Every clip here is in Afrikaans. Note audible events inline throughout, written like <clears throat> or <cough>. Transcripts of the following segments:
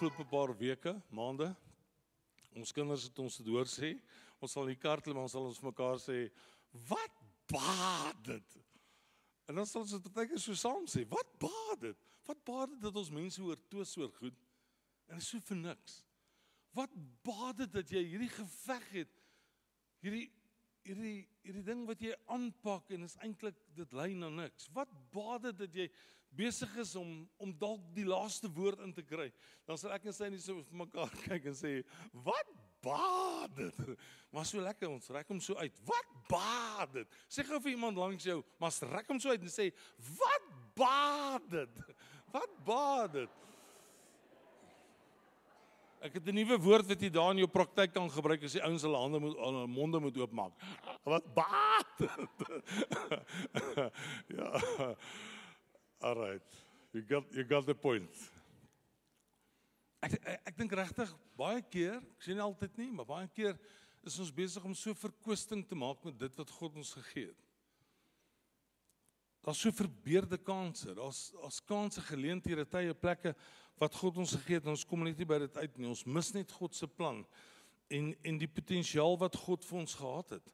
afgelope paar weke, maande. Ons kinders het ons dit hoor sê. Ons sal in die kar klim, ons sal ons mekaar sê, "Wat baat dit?" En dan sal ons dit baie keer so saam sê, "Wat baat dit? Wat baat dit dat ons mense hoor twis oor goed?" En is so vir niks. Wat baat dit dat jy hierdie geveg het? Hierdie hierdie hierdie ding wat jy aanpak en is eintlik dit lei na niks. Wat baat dit dat jy besig is om om dalk die laaste woord in te kry? Dan sal ek en sy net so vir mekaar <laughs> kyk en sê, "Wat baat dit?" <laughs> Maar so lekker ons rek hom so uit. Wat baat dit? Sê gou vir iemand langs jou, maar rek hom so uit en sê, "Wat baat dit?" <laughs> Wat baat dit? Ek het 'n nuwe woord wat jy daar in jou praktyk kan gebruik as die ouens hulle hande moet hulle monde moet oopmaak. Wat baat? ja. Alright. You got you got the point. Ek ek, ek dink regtig baie keer, ek nie altyd nie, maar baie keer is ons besig om so verkwisting te maak met dit wat God ons gegee het. Daar's so verbeerde kansse. Daar's daar's kansse, geleenthede, tye, plekke wat God ons gegee het en ons kom net nie by dit uit nie. Ons mis net God se plan en en die potensiaal wat God vir ons gehad het.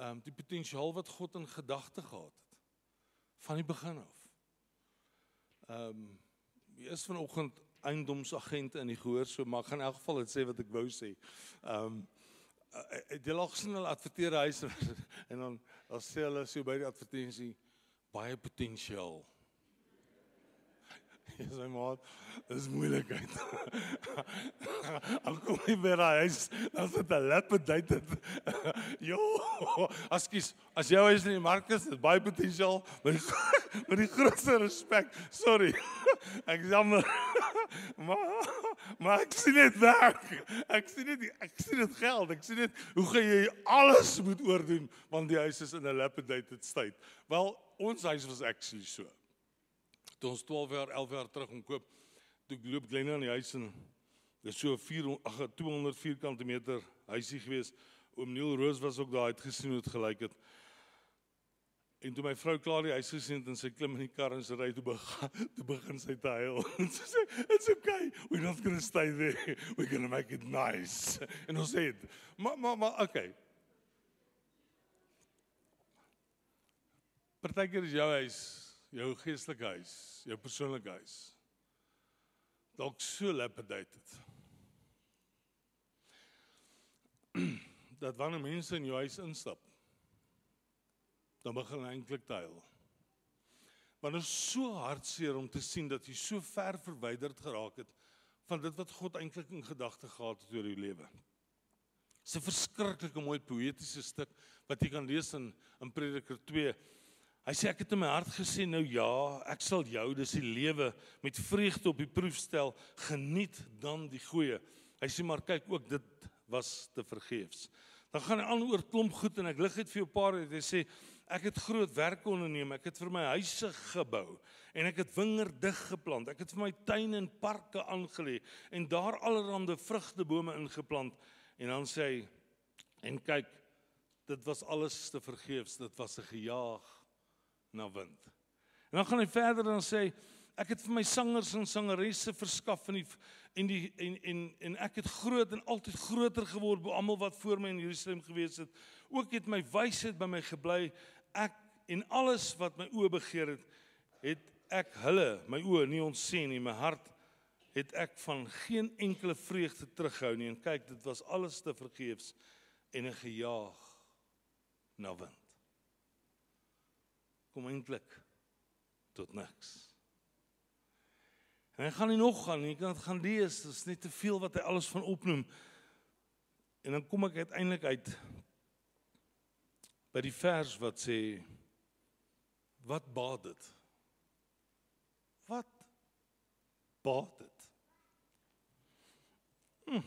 Ehm um, die potensiaal wat God in gedagte gehad het van die begin af. Ehm um, hier is vanoggend eiendomsagente in die gehoor so maar gaan in elk geval dit sê wat ek wou sê. Ehm um, die logsien hulle adverteer huise <laughs> en dan dan sê hulle so by die advertensie baie potensiaal. Ja, sy maat, dis moeilikheid. Al kom jy by daai huis, dan sit 'n leppe date dit. Jo, askies, as jy huis in die mark is, is baie potensiaal, maar die, met die grootste respek. Sorry. <laughs> Ek jammer. <laughs> Maar maar ek sien dit werk. Ek sien dit ek sien dit geld. Ek sien dit hoe gaan jy alles moet oordoen want die huis is in 'n leppe date dit tyd. Wel, ons huis was actually so toe ons 12 jaar 11 jaar terug om koop toe loop Glenna in die huis en dis so 4 ag 200 vierkante meter huisie gewees. Oom Neil Roos was ook daar het gesien hoe dit gelyk het. En toe my vrou klaar die huis gesien het en sy klim in die kar en sy ry toe begin <laughs> toe begin sy te huil. <laughs> En sy sê it's okay. We're not going to stay there. <laughs> We're going to make it nice. En ons sê maar maar maar okay. Partykeer is jou huis jou geestelike huis, jou persoonlike huis. Dalk so leppedate. <clears throat> Dat wanneer mense in jou huis instap, dan begin hulle eintlik huil. Want dit is so hartseer om te sien dat jy so ver verwyderd geraak het van dit wat God eintlik in gedagte gehad het oor jou lewe. Dis 'n verskriklike mooi poëtiese stuk wat jy kan lees in in Prediker 2 Hy sê ek het in my hart gesê nou ja, ek sal jou dis die lewe met vreugde op die proef stel, geniet dan die goeie. Hy sê maar kyk ook dit was te vergeefs. Dan gaan hy aan oor klomp goed en ek lig dit vir jou paar het hy sê ek het groot werk onderneem, ek het vir my huise gebou en ek het wingerde geplant. Ek het vir my tuine en parke aangelê en daar allerlei vrugtebome ingeplant en dan sê hy en kyk dit was alles te vergeefs, dit was 'n gejaag na wind. En dan gaan hy verder en sê ek het vir my sangers en sangeresse verskaf in die en die en en en ek het groot en altyd groter geword bo almal wat voor my in Jerusalem gewees het. Ook het my wysheid by my gebly. Ek en alles wat my oë begeer het, het ek hulle my oë nie ontsien nie. My hart het ek van geen enkele vreugde terughou nie. En kyk, dit was alles te vergeefs en 'n gejaag na wind kom eintlik tot niks. En hy gaan nie nog gaan nie, jy kan dit gaan lees, dit is net te veel wat hy alles van opnoem. En dan kom ek uiteindelik uit by die vers wat sê wat baat dit? Wat baat dit? Hm.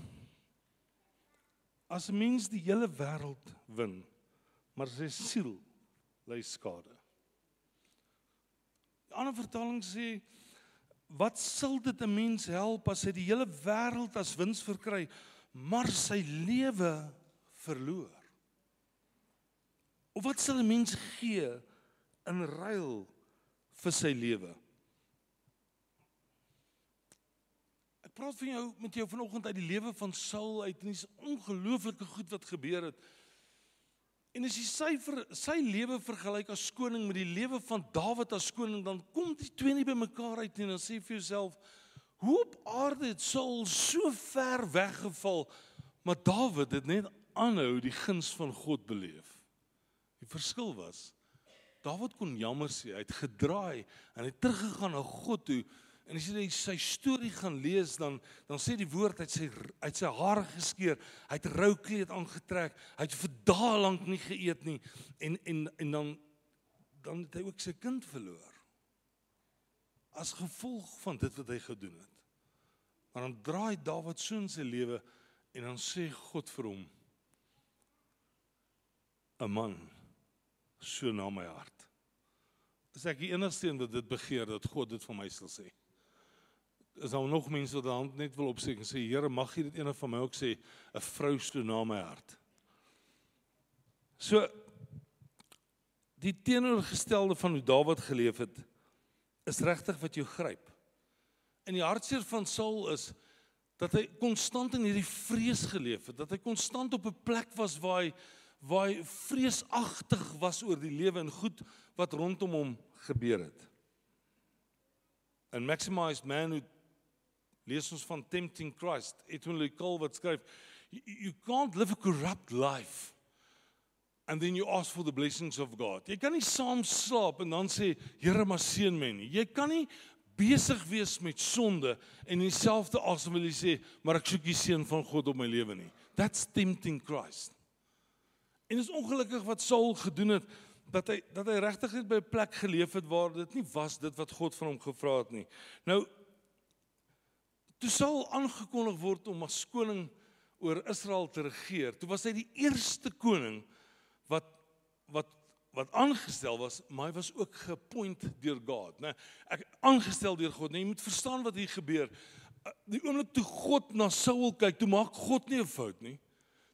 As 'n mens die hele wêreld win, maar sy siel ly skade ander vertaling sê wat sal dit 'n mens help as hy die hele wêreld as wins verkry maar sy lewe verloor? Of wat sal 'n mens gee in ruil vir sy lewe? Ek praat van jou met jou vanoggend uit die lewe van Saul uit en dis ongelooflike goed wat gebeur het. En as jy sy ver, sy lewe vergelyk as koning met die lewe van Dawid as koning, dan kom die twee nie bymekaar uit nie. Dan sê vir jouself, hoe op aarde het Saul so ver weggeval, maar Dawid het net aanhou die guns van God beleef. Die verskil was Dawid kon jammer sê, hy het gedraai en hy het teruggegaan na God toe En as jy sy storie gaan lees dan dan sê die woord hy het sy uit sy hare geskeur, hy het rou kleed aangetrek, hy het vir dae lank nie geëet nie en en en dan dan het hy ook sy kind verloor. As gevolg van dit wat hy gedoen het. Maar dan draai Dawid so in sy lewe en dan sê God vir hom 'n man so na my hart. Is ek die enigste een wat dit begeer dat God dit vir my sal sê? Is daar nog mense wat hand net wil opsteek en sê Here mag jy dit eendag van my ook sê 'n vrou so na my hart. So die teenoorgestelde van hoe Dawid geleef het is regtig wat jou gryp. In die hartseer van Saul is dat hy konstant in hierdie vrees geleef het, dat hy konstant op 'n plek was waar hy waar hy vreesagtig was oor die lewe en goed wat rondom hom gebeur het. En maximized manhood lees ons van tempting Christ Edwin Lecole wat skryf you can't live a corrupt life and then you ask for the blessings of God. Jy kan nie saam slaap en dan sê Here maar seën my nie. Jy kan nie besig wees met sonde en dieselfde asem wil jy sê maar ek soek die seën van God op my lewe nie. That's tempting Christ. En is ongelukkig wat Saul gedoen het dat hy dat hy regtig net by 'n plek geleef het waar dit nie was dit wat God van hom gevra het nie. Nou Toe Saul aangekondig word om as koning oor Israel te regeer, toe was hy die eerste koning wat wat wat aangestel was, maar hy was ook gepoint deur God, né? Ek aangestel deur God, né? Jy moet verstaan wat hier gebeur. Uh, die oomblik toe God na Saul kyk, toe maak God nie 'n fout nie.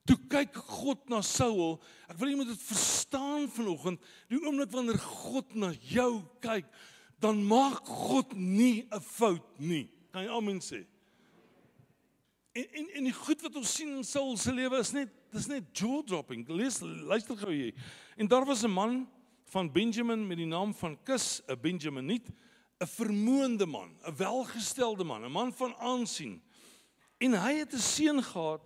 Toe kyk God na Saul. Ek wil jy moet dit verstaan vanoggend. Die oomblik wanneer God na jou kyk, dan maak God nie 'n fout nie. Kan jy amen sê? En en en die goed wat ons sien in Saul se lewe is net dis net jaw dropping. Lees luister gou hier. En daar was 'n man van Benjamin met die naam van Kis, 'n Benjaminiet, 'n vermoënde man, 'n welgestelde man, 'n man van aansien. En hy het 'n seun gehad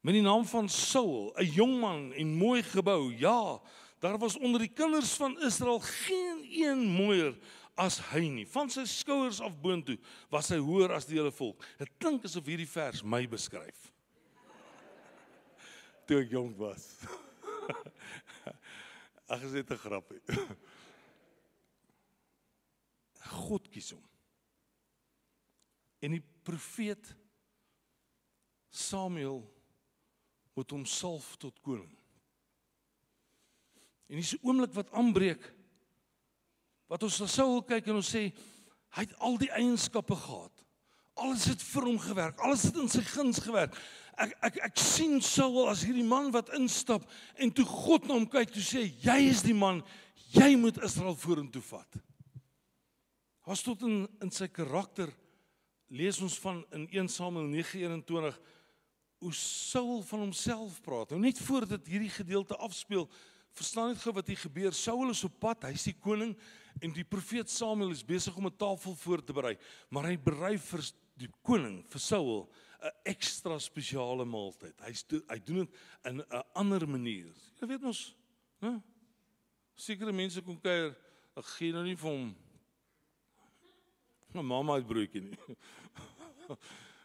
met die naam van Saul, 'n jong man en mooi gebou. Ja, daar was onder die kinders van Israel geen een mooier as hy nie. Van sy skouers af boontoe was hy hoër as die hele volk. Dit klink asof hierdie vers my beskryf. <laughs> Toe ek jonk was. <laughs> Ag, is dit 'n grapie. <laughs> God kies hom. En die profeet Samuel moet hom salf tot koning. En dis 'n oomblik wat aanbreek wat ons na Saul kyk en ons sê hy het al die eienskappe gehad. Alles het vir hom gewerk. Alles het in sy guns gewerk. Ek ek ek sien Saul as hierdie man wat instap en toe God na hom kyk, toe sê jy is die man, jy moet Israel vorentoe vat. Was tot in in sy karakter lees ons van in 1 Samuel 9:21 hoe Saul van homself praat. Nou net voordat hierdie gedeelte afspeel, verstaan net gou wat hier gebeur. Saul is op pad, hy's die koning en die profeet Samuel is besig om 'n tafel voor te berei, maar hy berei vir die koning, vir Saul, 'n ekstra spesiale maaltyd. Hy hy doen dit in 'n ander manier. Jy weet mos, né? Sekere mense kom kuier, ek gee nou nie vir hom <laughs> 'n mamma uit broodjie nie. <laughs>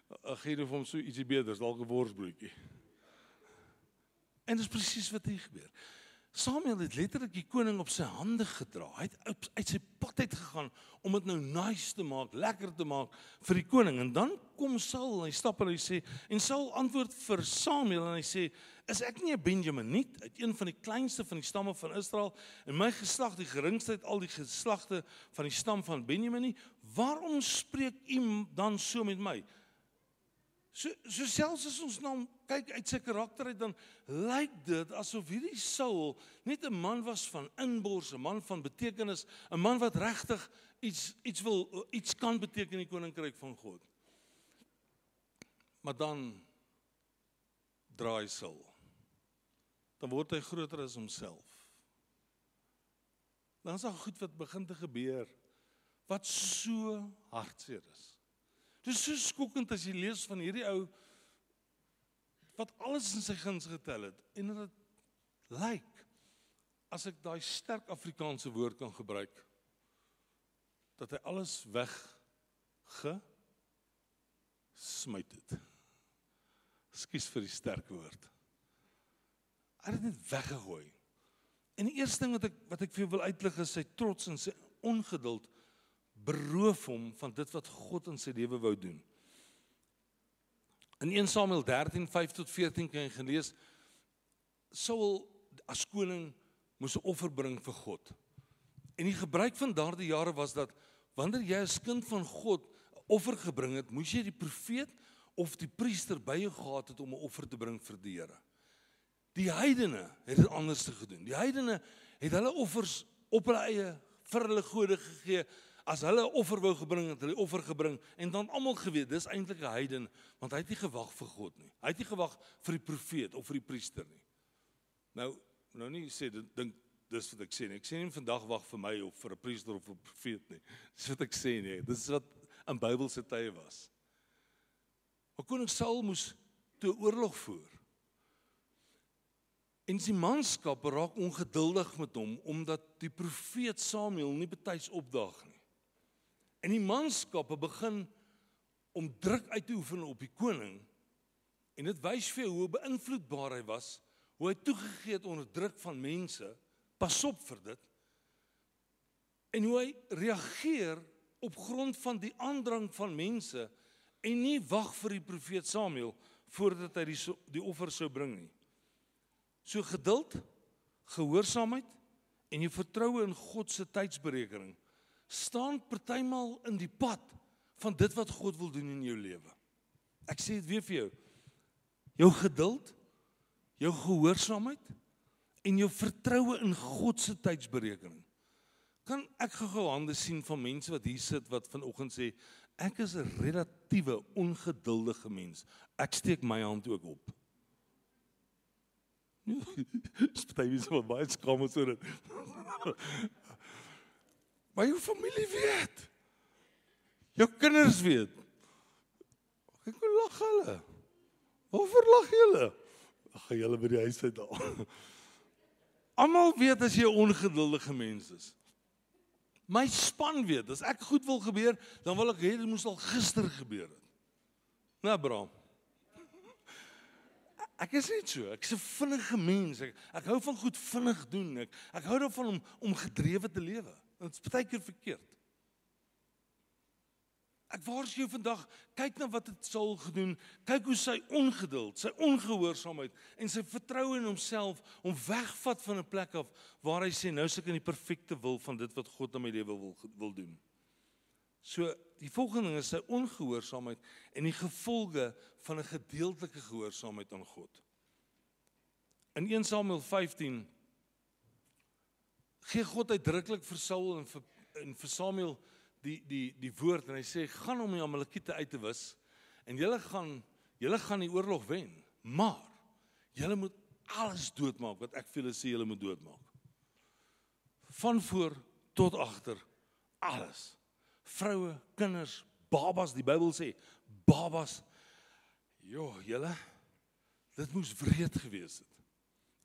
Ek gee nou vir hom so ietsie beter, dalk 'n worsbroodjie. En dit is presies wat hier gebeur. Samuel het letterlik die koning op sy hande gedra. Hy het uit sy pad uit gegaan om dit nou nice te maak, lekker te maak vir die koning. En dan kom Saul hy stap en hy sê en Saul antwoord vir Samuel en hy sê: "Is ek nie 'n Benjaminiet, uit een van die kleinste van die stamme van Israel en my geslag die geringste uit al die geslagte van die stam van Benjamin nie? Waarom spreek u dan so met my?" So so selfs as ons nou kyk uit sy karakter uit dan lyk dit asof hierdie Saul net 'n man was van inbors, 'n man van betekenis, 'n man wat regtig iets iets wil iets kan beteken in die koninkryk van God. Maar dan draai Saul. Dan word hy groter as homself. Dan is daar goed wat begin te gebeur wat so hartseer is. Dis so skokkend as jy lees van hierdie ou wat alles in sy guns getel het en dit lyk as ek daai sterk Afrikaanse woord kan gebruik dat hy alles weg ge smyt het. Ekskuus vir die sterk woord. Hy het dit weggegooi. En die eerste ding wat ek wat ek vir jou wil uitlig is sy trots en sy ongeduld beroof hom van dit wat God in sy lewe wou doen. In 1 Samuel 13:5 tot 14 kan jy gelees Saul as koning moes 'n offer bring vir God. En die gebruik van daardie jare was dat wanneer jy as kind van God 'n offer gebring het, moes jy die profeet of die priester by jou gehad het om 'n offer te bring vir die Here. Die heidene het dit anders gedoen. Die heidene het hulle offers op hulle eie vir hulle gode gegee as hulle 'n offer wou gebring het, hulle offer gebring en dan almal geweet dis eintlik 'n heiden want hy het nie gewag vir God nie. Hy het nie gewag vir die profeet of vir die priester nie. Nou nou nie sê dink dis wat ek sê nie. Ek sê nie vandag wag vir my of vir 'n priester of 'n profeet nie. <laughs> Dis wat ek sê nie. Dis wat in Bybelse tye was. Maar koning Saul moes toe oorlog voer. En sy manskap raak ongeduldig met hom omdat die profeet Samuel nie betyds opdaag nie. En die manskappe begin om druk uit te oefen op die koning. En dit wys vir jou hoe beïnvloedbaar hy was, hoe hy toegegee het onder druk van mense. Pas op vir dit. En hoe hy reageer op grond van die aandrang van mense en nie wag vir die profeet Samuel voordat hy die die offer sou bring nie. So geduld, gehoorsaamheid en jou vertroue in God se tydsberekening staan partymal in die pad van dit wat God wil doen in jou lewe. Ek sê dit weer vir jou. Jou geduld, jou gehoorsaamheid en jou vertroue in God se tydsberekening. Kan ek gou hande sien van mense wat hier sit wat vanoggend sê ek is 'n relatiewe ongeduldige mens. Ek steek my hand ook op. <laughs> Spesifiek is maar baie skaam oor dit. Maar jou familie weet. Jou kinders weet. Kyk hoe lag hulle. Waarvoor lag julle? Ag, julle by die huis uit daar. Almal weet as jy 'n ongeduldige mens is. My span weet, as ek goed wil gebeur, dan wil ek hê dit moes al gister gebeur het. Nou, bro. Ek is net so. Ek's 'n vinnige mens. Ek, ek hou van goed vinnig doen. Ek ek hou daarvan om om gedrewe te lewe. Dit is baie keer verkeerd. Ek waarsku jou vandag, kyk na wat dit Saul gedoen. Kyk hoe sy ongeduld, sy ongehoorsaamheid en sy vertroue in homself hom wegvat van 'n plek af waar hy sê nou suk in die perfekte wil van dit wat God in my lewe wil wil doen. So die volgende ding is sy ongehoorsaamheid en die gevolge van 'n gedeeltelike gehoorsaamheid aan God. In 1 Samuel 15 gee God uitdruklik vir Saul en vir en vir Samuel die die die woord en hy sê gaan om die Amalekiete uit te wis en julle gaan julle gaan die oorlog wen maar julle moet alles doodmaak wat ek vir julle sê julle moet doodmaak. Van voor tot agter alles. Vroue kinders babas die Bybel sê babas. Jo julle dit moes wreed gewees het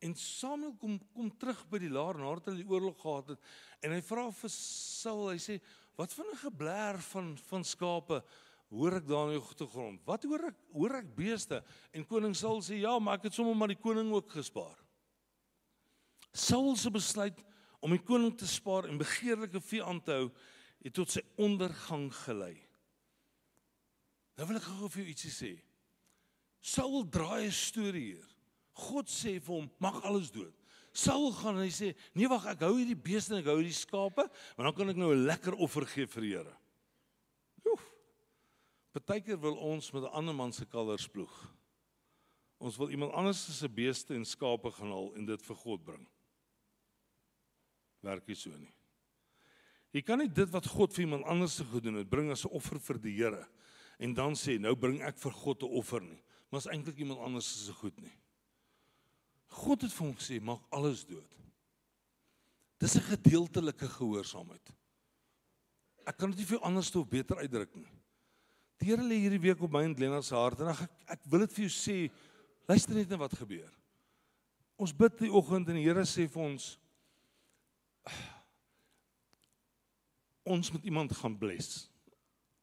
En Samuel kom kom terug by die laar nadat hulle die oorlog gehad het en hy vra vir Saul, hy sê, "Wat van 'n gebler van van skape hoor ek daar in die agtergrond? Wat hoor ek? Hoor ek beeste?" En koning Saul sê, "Ja, maar ek het sommer maar die koning ook gespaar." Saul se besluit om die koning te spaar en begeerlike vee aan te hou, het tot sy ondergang gelei. Nou wil ek gou vir jou ietsie sê. Saul draai 'n storie hier. God sê vir hom, "Mag alles dood." Saul gaan en hy sê, "Nee, wag, ek hou hierdie beeste en ek hou hierdie skape, want dan kan ek nou 'n lekker offer gee vir die Here." Oef. Partykeer wil ons met 'n ander man se kalvers ploeg. Ons wil iemand anders se beeste en skape gaan haal en dit vir God bring. Werk nie so nie. Jy kan nie dit wat God vir iemand anders gedoen het bring as 'n offer vir die Here en dan sê nou bring ek vir God 'n offer nie. Maar is eintlik iemand anders se goed nie. God het vir hom gesê maak alles dood. Dis 'n gedeeltelike gehoorsaamheid. Ek kan dit nie vir anders toe beter uitdruk nie. Die Here lê hierdie week op my en Lena se hart en ek ek wil dit vir jou sê, luister net na wat gebeur. Ons bid die oggend en die Here sê vir ons ons moet iemand gaan bless.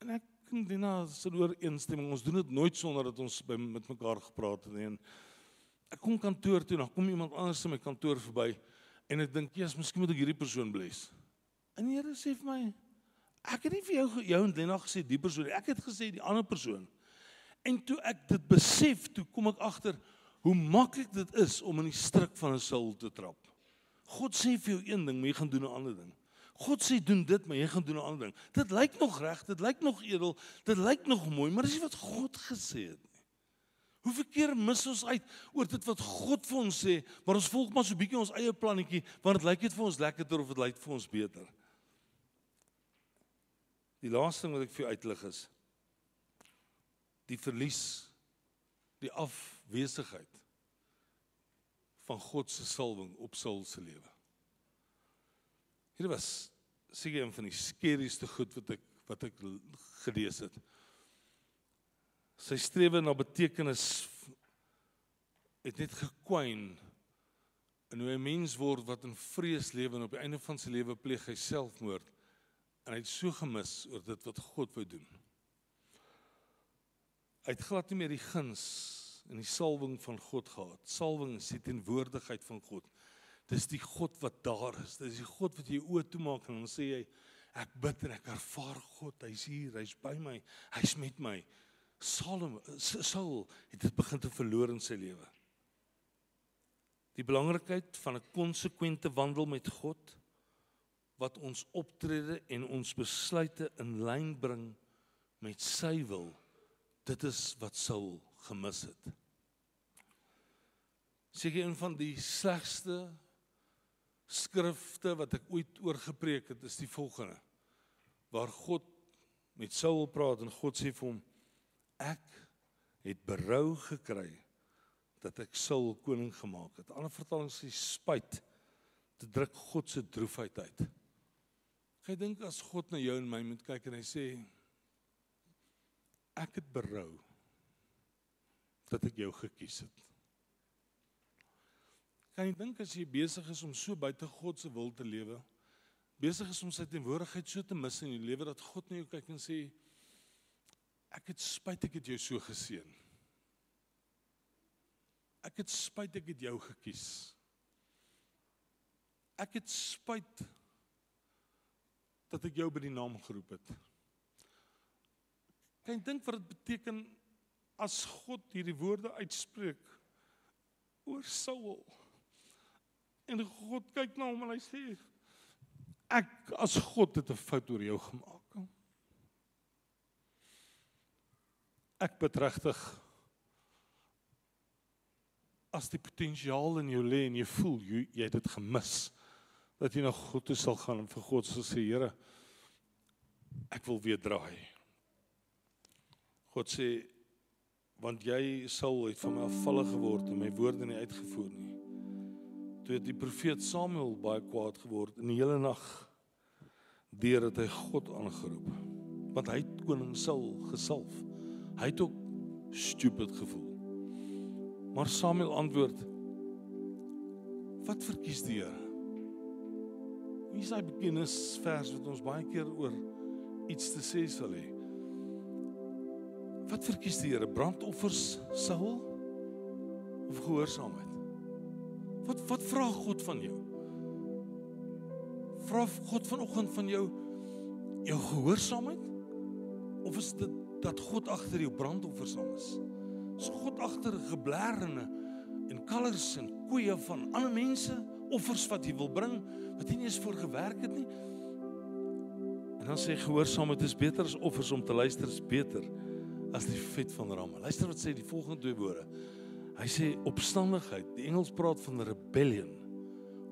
En ek en Lena se ooreenstemming, ons doen dit nooit sonder dat ons by met mekaar gepraat het nie. En ek kom kantoor toe, dan kom iemand anders in my kantoor verby en ek dink, "Jesus, miskien moet ek hierdie persoon bless." En die Here sê vir my, Ek het nie vir jou jou en Lena gesê die persoon. Ek het gesê die ander persoon. En toe ek dit besef, toe kom ek agter hoe maklik dit is om in die struik van 'n sul te trap. God sê vir jou een ding, maar jy gaan doen 'n ander ding. God sê doen dit, maar jy gaan doen 'n ander ding. Dit lyk nog reg, dit lyk nog edel, dit lyk nog mooi, maar dis nie wat God gesê het. Hoeveel keer mis ons uit oor dit wat God vir ons sê, maar ons volg maar so bietjie ons eie plannetjie, want dit lyk net vir ons lekkerder of dit lyk vir ons beter. Die laaste ding wat ek vir jou uitlig is die verlies die afwesigheid van God se salwing op Saul se lewe. Hier was seker een van die skerieste goed wat ek wat ek gelees het. Sy strewe na betekenis het net gekwyn en hoe 'n mens word wat in vrees lewe en op die einde van sy lewe pleeg hy selfmoord en hy het so gemis oor dit wat God wou doen. Hy het glad nie meer die guns en die salwing van God gehad. Salwing is die teenwoordigheid van God. Dis die God wat daar is. Dis die God wat jy oë toemaak en dan sê jy ek bid en ek ervaar God. Hy's hier, hy's by my. Hy's met my. Salom Saul het dit begin te verloor in sy lewe. Die belangrikheid van 'n konsekwente wandel met God wat ons optrede en ons besluite in lyn bring met sy wil. Dit is wat Saul gemis het. Seker een van die slegste skrifte wat ek ooit oor gepreek het, is die volgende. Waar God met Saul praat en God sê vir hom: "Ek het berou gekry dat ek Saul koning gemaak het." Ander vertalings sê spyt te druk God se droefheid uit. Jy dink as God na jou en my moet kyk en hy sê ek het berou dat ek jou gekies het. Kan jy dink as jy besig is om so buite God se wil te lewe, besig is om sy teenwoordigheid so te mis in jou lewe dat God na jou kyk en sê ek het spyt ek het jou so geseën. Ek het spyt ek het jou gekies. Ek het spyt dat ek jou by die naam geroep het. Kan jy dink wat dit beteken as God hierdie woorde uitspreek oor Saul? En God kyk na hom en hy sê ek as God het 'n fout oor jou gemaak. Ek betregtig as die potensiaal in jou lê en jy voel jy, jy het dit gemis dat jy na God toe sal gaan en vir God sal sê Here ek wil weer draai. God sê want jy sal uit van my afvalle geword en my woorde nie uitgevoer nie. Toe het die profeet Samuel baie kwaad geword in die hele nag deur dat hy God aangeroep. Want hy het koning Saul gesalf. Hy het ook stupid gevoel. Maar Samuel antwoord: Wat verkies die Here? Wie is daai beginnersvers wat ons baie keer oor iets te sê sal hê? Wat verkies die Here? Brandoffers Saul of gehoorsaamheid? Wat wat vra God van jou? Vra God vanoggend van jou jou gehoorsaamheid? Of is dit dat God agter jou brandoffers is? Is God agter geblærende en kalvers en koeie van ander mense? offers wat jy wil bring wat jy nie eens voor gewerk het nie. En dan sê gehoorsaamheid is beter as offers om te luister is beter as die vet van ramme. Luister wat sê die volgende twee woorde. Hy sê opstandigheid. Die Engels praat van rebellion.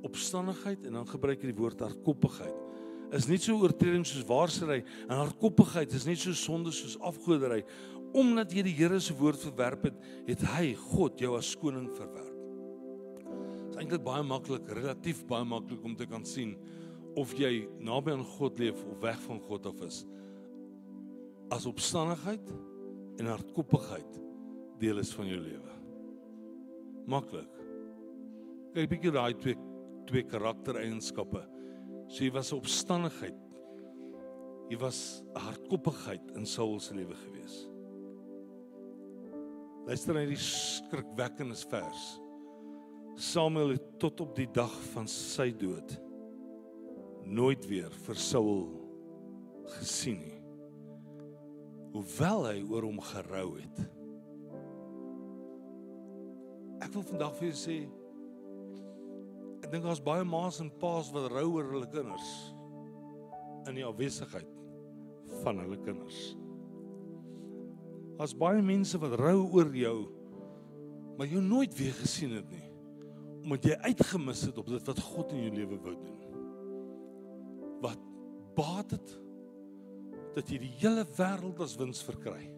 Opstandigheid en dan gebruik hy die woord hardkoppigheid. Is nie so oortreding soos waarsry en hardkoppigheid is nie so sonde soos afgoderry. Omdat jy die Here se woord verwerp het, het hy God jou as koning verwerp. Dit is eintlik baie maklik, relatief baie maklik om te kan sien of jy naby aan God leef of weg van God af is. As opstandigheid en hardkoppigheid deel is van jou lewe. Maklik. Kyk bietjie daai twee twee karaktereienskappe. So jy was opstandigheid. Jy was hardkoppigheid in Saul se lewe gewees. Luister na hierdie skrikwekkende vers. Samuel het tot op die dag van sy dood nooit weer vir Saul gesien nie. Hoewel hy oor hom gerou het. Ek wil vandag vir julle sê ek dink daar's baie ma's en pa's wat rou oor hulle kinders in die afwesigheid van hulle kinders. Daar's baie mense wat rou oor jou maar jy nooit weer gesien het nie omdat jy uitgemis het op dit wat God in jou lewe wou doen wat baat dit dat jy die hele wêreld as wins verkry.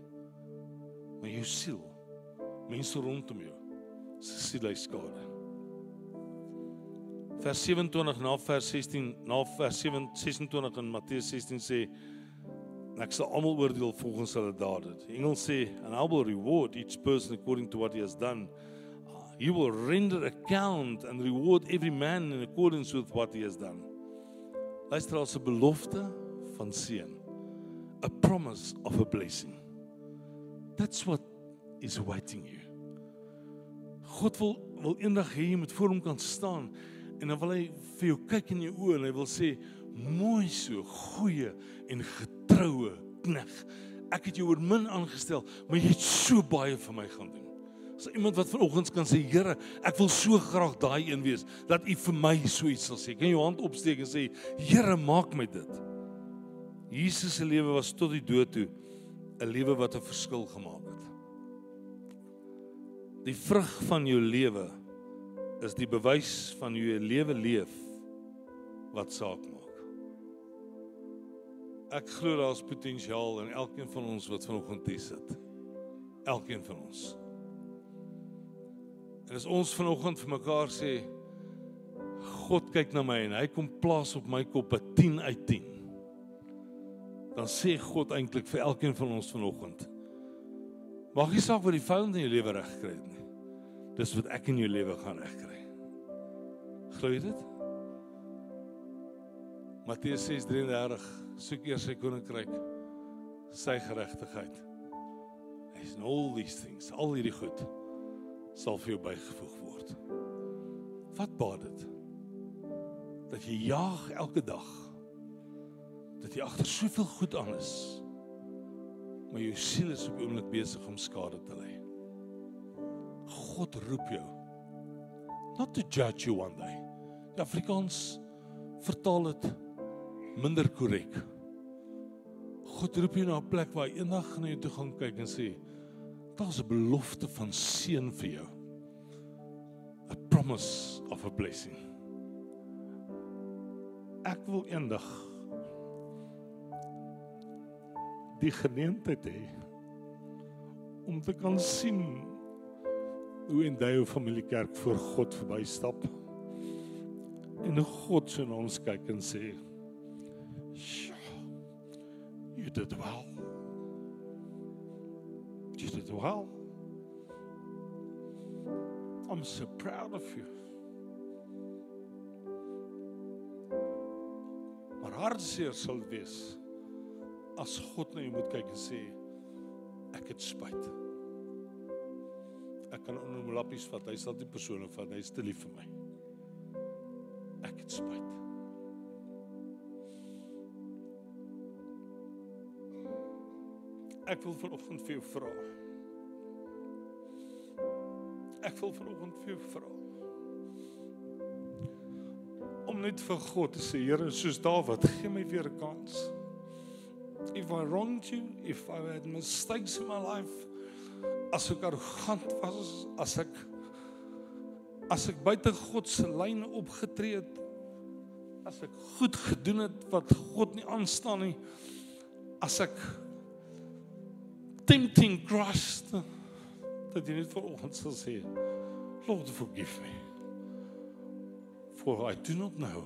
Maar jou siel, mense rondom jou, se siel ly skade. Vers 27 na vers 16 na vers 7 26 in Matteus 16 sê ek sal almal oordeel volgens hulle dade. Die engel sê and I will reward each person according to what he has done. He will render account and reward every man in accordance with what he has done. Luister as 'n belofte van seën. A promise of a blessing. That's what is awaiting you. God wil wil eendag hê jy moet voor hom kan staan en dan wil hy vir jou kyk in jou oë en hy wil sê mooi so goeie en getroue knegg. Ek het jou oor min aangestel, maar jy het so baie vir my gaan doen. As iemand wat vanoggend kan sê, Here, ek wil so graag daai een wees dat U vir my so iets sal sê. Kan jy jou hand opsteek en sê, Here, maak my dit. Jesus se lewe was tot die dood toe 'n lewe wat 'n verskil gemaak het. Die vrug van jou lewe is die bewys van hoe jy lewe leef wat saak maak. Ek glo daar's potensiaal in elkeen van ons wat vanoggend hier sit. Elkeen van ons. En as ons vanoggend vir mekaar sê God kyk na my en hy kom plaas op my kop 'n 10 uit 10. Dan sê God eintlik vir elkeen van ons vanoggend. Mag jy saak wat die fout in jou lewe regkry het nie. Dis wat ek in jou lewe gaan regkry. Glo jy dit? Matteus 6:33 soek eers sy koninkryk sy geregtigheid. In all these things, al hierdie goed sal vir jou bygevoeg word. Wat baat dit? Dat jy jaag elke dag. Dat jy agter soveel goed aan is. Maar jou siel is op die oomblik besig om skade te ly. God roep jou. Not to judge you one day. Die Afrikaans vertaal dit minder korrek. God roep jou na 'n plek waar jy eendag na jou toe gaan kyk en sê, daar's 'n belofte van seën vir jou. A promise of a blessing. Ek wil eendag die geleentheid hê om te kan sien hoe in daai familiekerk voor God verbystap en hoe God so na ons kyk en sê you did well you did well. I'm so proud of you. Maar hartseer sal wees as God na jou moet kyk en sê ek het spyt. Ek kan onder my lappies vat, hy sal die persoon vat, hy is te lief vir my. Ek het spyt. Ek wil vanoggend vir jou vra. Ek wil vanoggend vir jou vra. Om net vir God te sê, Here, soos Dawid, gee my weer 'n kans. if I wronged you, if I had mistakes in my life, as ek arrogant was, as ek as ek buite God se lyn opgetree het, as ek goed gedoen het wat God nie aanstaan nie, as ek tempting Christ dat jy net vir ons sal sê, Lord forgive me. For I do not know.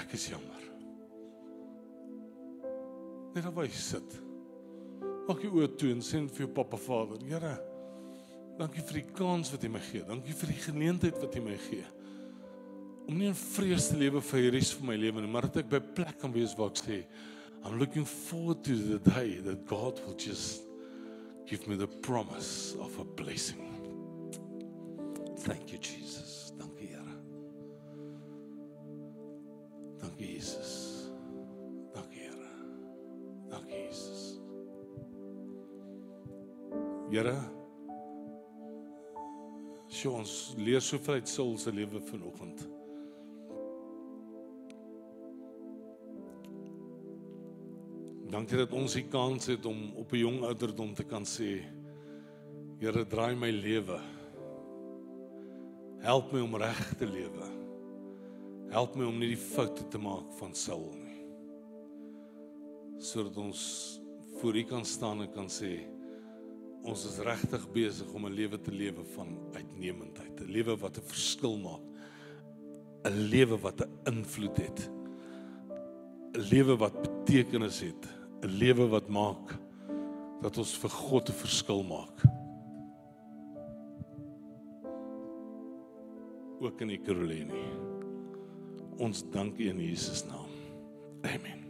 Ek is jammer. Net waar jy sit. Maak jy oë toe en sê vir jou pappa Vader, Here, dankie vir die kans wat jy my gee. Dankie vir die geleentheid wat jy my gee. Om nie in vrees te lewe vir die res van my lewe nie, maar dat ek by plek kan wees waar ek sê, I'm looking forward to the day that God will just give me the promise of a blessing. Thank you Jesus. Dankie Here. Dankie Jesus. Here Sy ons leer soveel uit Saul se lewe vanoggend. Dankie dat ons die kans het om op 'n jong ouderdom te kan sê Here draai my lewe. Help my om reg te lewe. Help my om nie die foute te maak van Saul nie. Sodat ons voor U kan staan en kan sê ons is regtig besig om 'n lewe te lewe van uitnemendheid, 'n lewe wat 'n verskil maak. 'n Lewe wat 'n invloed het. 'n Lewe wat betekenis het, 'n lewe wat maak dat ons vir God 'n verskil maak. Ook in die Karolini. Ons dank U in Jesus naam. Amen.